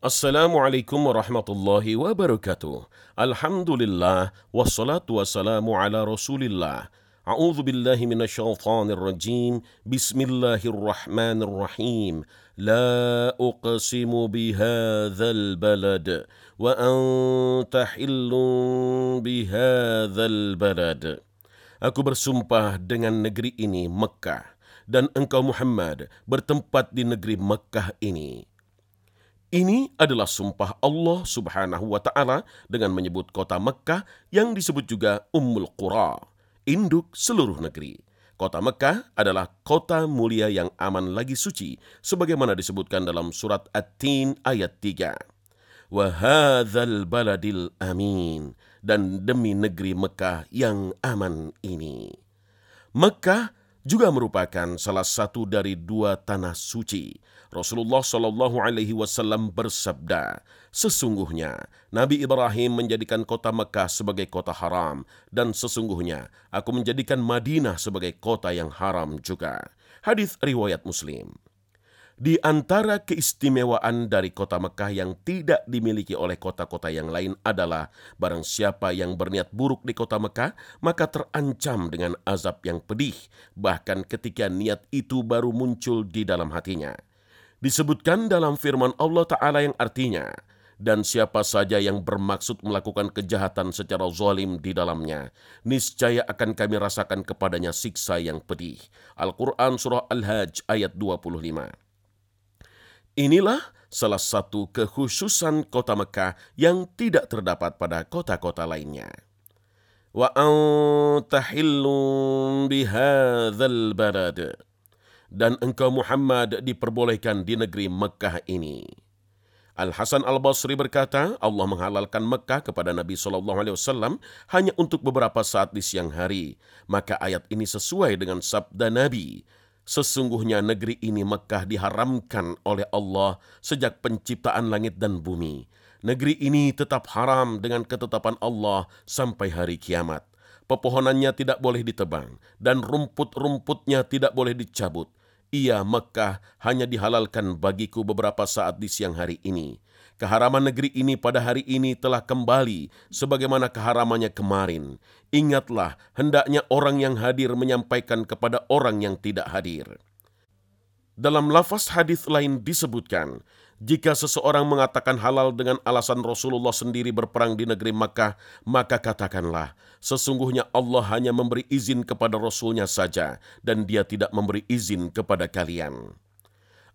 Assalamualaikum warahmatullahi wabarakatuh. Alhamdulillah wassalatu wassalamu ala Rasulillah. A'udzu billahi minasyaitonir rajim. Bismillahirrahmanirrahim. La uqsimu bihadzal balad wa anta hillun bihadzal balad. Aku bersumpah dengan negeri ini Mekah dan engkau Muhammad bertempat di negeri Mekah ini. Ini adalah sumpah Allah Subhanahu wa taala dengan menyebut kota Mekah yang disebut juga Ummul Qura, induk seluruh negeri. Kota Mekah adalah kota mulia yang aman lagi suci sebagaimana disebutkan dalam surat At-Tin ayat 3. Wahadzal baladil amin dan demi negeri Mekah yang aman ini. Mekah juga merupakan salah satu dari dua tanah suci. Rasulullah Shallallahu Alaihi Wasallam bersabda, sesungguhnya Nabi Ibrahim menjadikan kota Mekah sebagai kota haram dan sesungguhnya aku menjadikan Madinah sebagai kota yang haram juga. Hadis riwayat Muslim. Di antara keistimewaan dari kota Mekah yang tidak dimiliki oleh kota-kota yang lain adalah barang siapa yang berniat buruk di kota Mekah, maka terancam dengan azab yang pedih, bahkan ketika niat itu baru muncul di dalam hatinya. Disebutkan dalam firman Allah Ta'ala yang artinya, dan siapa saja yang bermaksud melakukan kejahatan secara zalim di dalamnya, niscaya akan kami rasakan kepadanya siksa yang pedih. Al-Quran Surah Al-Hajj ayat 25. Inilah salah satu kekhususan kota Mekah yang tidak terdapat pada kota-kota lainnya. Wa antahillun bihadzal balad. Dan engkau Muhammad diperbolehkan di negeri Mekah ini. Al-Hasan Al-Basri berkata, Allah menghalalkan Mekah kepada Nabi SAW hanya untuk beberapa saat di siang hari. Maka ayat ini sesuai dengan sabda Nabi, Sesungguhnya negeri ini Mekah diharamkan oleh Allah sejak penciptaan langit dan bumi. Negeri ini tetap haram dengan ketetapan Allah sampai hari kiamat. Pepohonannya tidak boleh ditebang dan rumput-rumputnya tidak boleh dicabut. Ia Mekah hanya dihalalkan bagiku beberapa saat di siang hari ini. Keharaman negeri ini pada hari ini telah kembali sebagaimana keharamannya kemarin. Ingatlah, hendaknya orang yang hadir menyampaikan kepada orang yang tidak hadir. Dalam lafaz hadis lain disebutkan, jika seseorang mengatakan halal dengan alasan Rasulullah sendiri berperang di negeri Makkah, maka katakanlah, sesungguhnya Allah hanya memberi izin kepada Rasulnya saja, dan dia tidak memberi izin kepada kalian.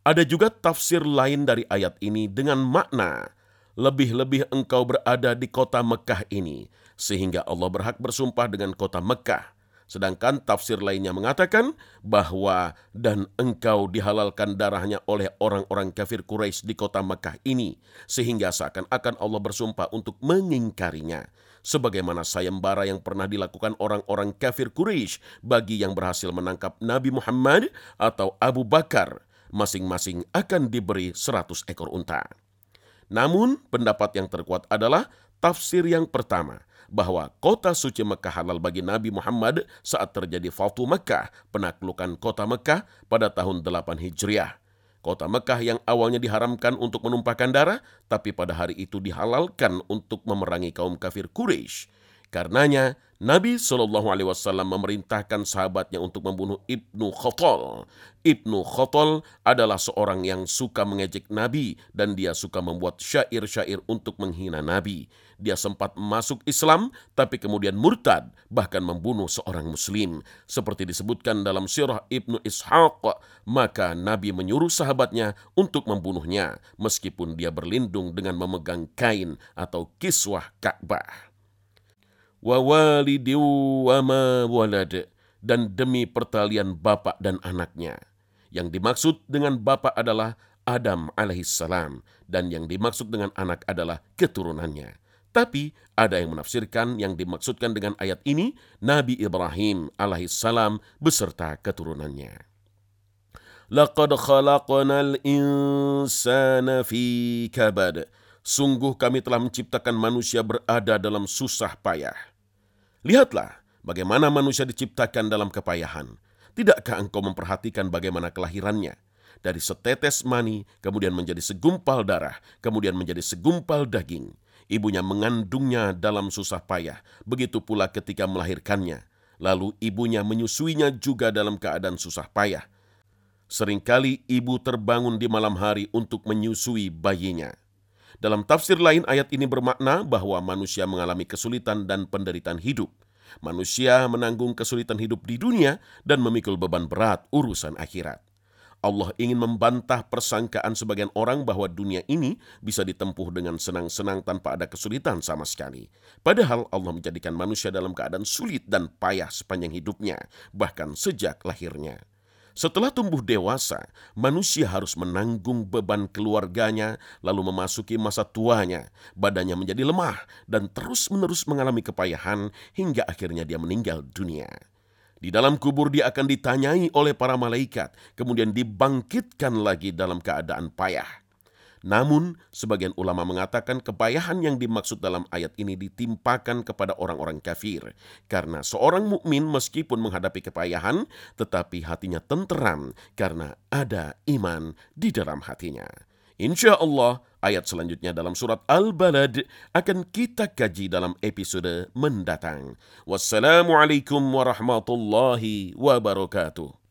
Ada juga tafsir lain dari ayat ini dengan makna lebih-lebih engkau berada di kota Mekah ini, sehingga Allah berhak bersumpah dengan kota Mekah. Sedangkan tafsir lainnya mengatakan bahwa dan engkau dihalalkan darahnya oleh orang-orang kafir Quraisy di kota Mekah ini, sehingga seakan-akan Allah bersumpah untuk mengingkarinya. Sebagaimana sayembara yang pernah dilakukan orang-orang kafir Quraisy bagi yang berhasil menangkap Nabi Muhammad atau Abu Bakar masing-masing akan diberi 100 ekor unta. Namun, pendapat yang terkuat adalah tafsir yang pertama, bahwa kota suci Mekah halal bagi Nabi Muhammad saat terjadi Fatu Mekah, penaklukan kota Mekah pada tahun 8 Hijriah. Kota Mekah yang awalnya diharamkan untuk menumpahkan darah, tapi pada hari itu dihalalkan untuk memerangi kaum kafir Quraisy. Karenanya, Nabi Shallallahu Alaihi Wasallam memerintahkan sahabatnya untuk membunuh Ibnu Khotol. Ibnu Khotol adalah seorang yang suka mengejek Nabi dan dia suka membuat syair-syair untuk menghina Nabi. Dia sempat masuk Islam tapi kemudian murtad bahkan membunuh seorang muslim. Seperti disebutkan dalam sirah Ibnu Ishaq, maka Nabi menyuruh sahabatnya untuk membunuhnya meskipun dia berlindung dengan memegang kain atau kiswah Ka'bah wa wa dan demi pertalian bapak dan anaknya. Yang dimaksud dengan bapak adalah Adam alaihissalam dan yang dimaksud dengan anak adalah keturunannya. Tapi ada yang menafsirkan yang dimaksudkan dengan ayat ini Nabi Ibrahim alaihissalam beserta keturunannya. Laqad khalaqnal insana fi kabad. Sungguh kami telah menciptakan manusia berada dalam susah payah. Lihatlah bagaimana manusia diciptakan dalam kepayahan. Tidakkah engkau memperhatikan bagaimana kelahirannya? dari setetes mani, kemudian menjadi segumpal darah, kemudian menjadi segumpal daging. Ibunya mengandungnya dalam susah payah, begitu pula ketika melahirkannya. Lalu ibunya menyusuinya juga dalam keadaan susah payah. Seringkali ibu terbangun di malam hari untuk menyusui bayinya. Dalam tafsir lain ayat ini bermakna bahwa manusia mengalami kesulitan dan penderitaan hidup. Manusia menanggung kesulitan hidup di dunia dan memikul beban berat urusan akhirat. Allah ingin membantah persangkaan sebagian orang bahwa dunia ini bisa ditempuh dengan senang-senang tanpa ada kesulitan sama sekali. Padahal Allah menjadikan manusia dalam keadaan sulit dan payah sepanjang hidupnya, bahkan sejak lahirnya. Setelah tumbuh dewasa, manusia harus menanggung beban keluarganya, lalu memasuki masa tuanya. Badannya menjadi lemah dan terus-menerus mengalami kepayahan hingga akhirnya dia meninggal dunia. Di dalam kubur dia akan ditanyai oleh para malaikat, kemudian dibangkitkan lagi dalam keadaan payah. Namun, sebagian ulama mengatakan kepayahan yang dimaksud dalam ayat ini ditimpakan kepada orang-orang kafir, karena seorang mukmin meskipun menghadapi kepayahan, tetapi hatinya tenteram karena ada iman di dalam hatinya. Insya Allah, ayat selanjutnya dalam surat Al-Balad akan kita kaji dalam episode mendatang. Wassalamualaikum warahmatullahi wabarakatuh.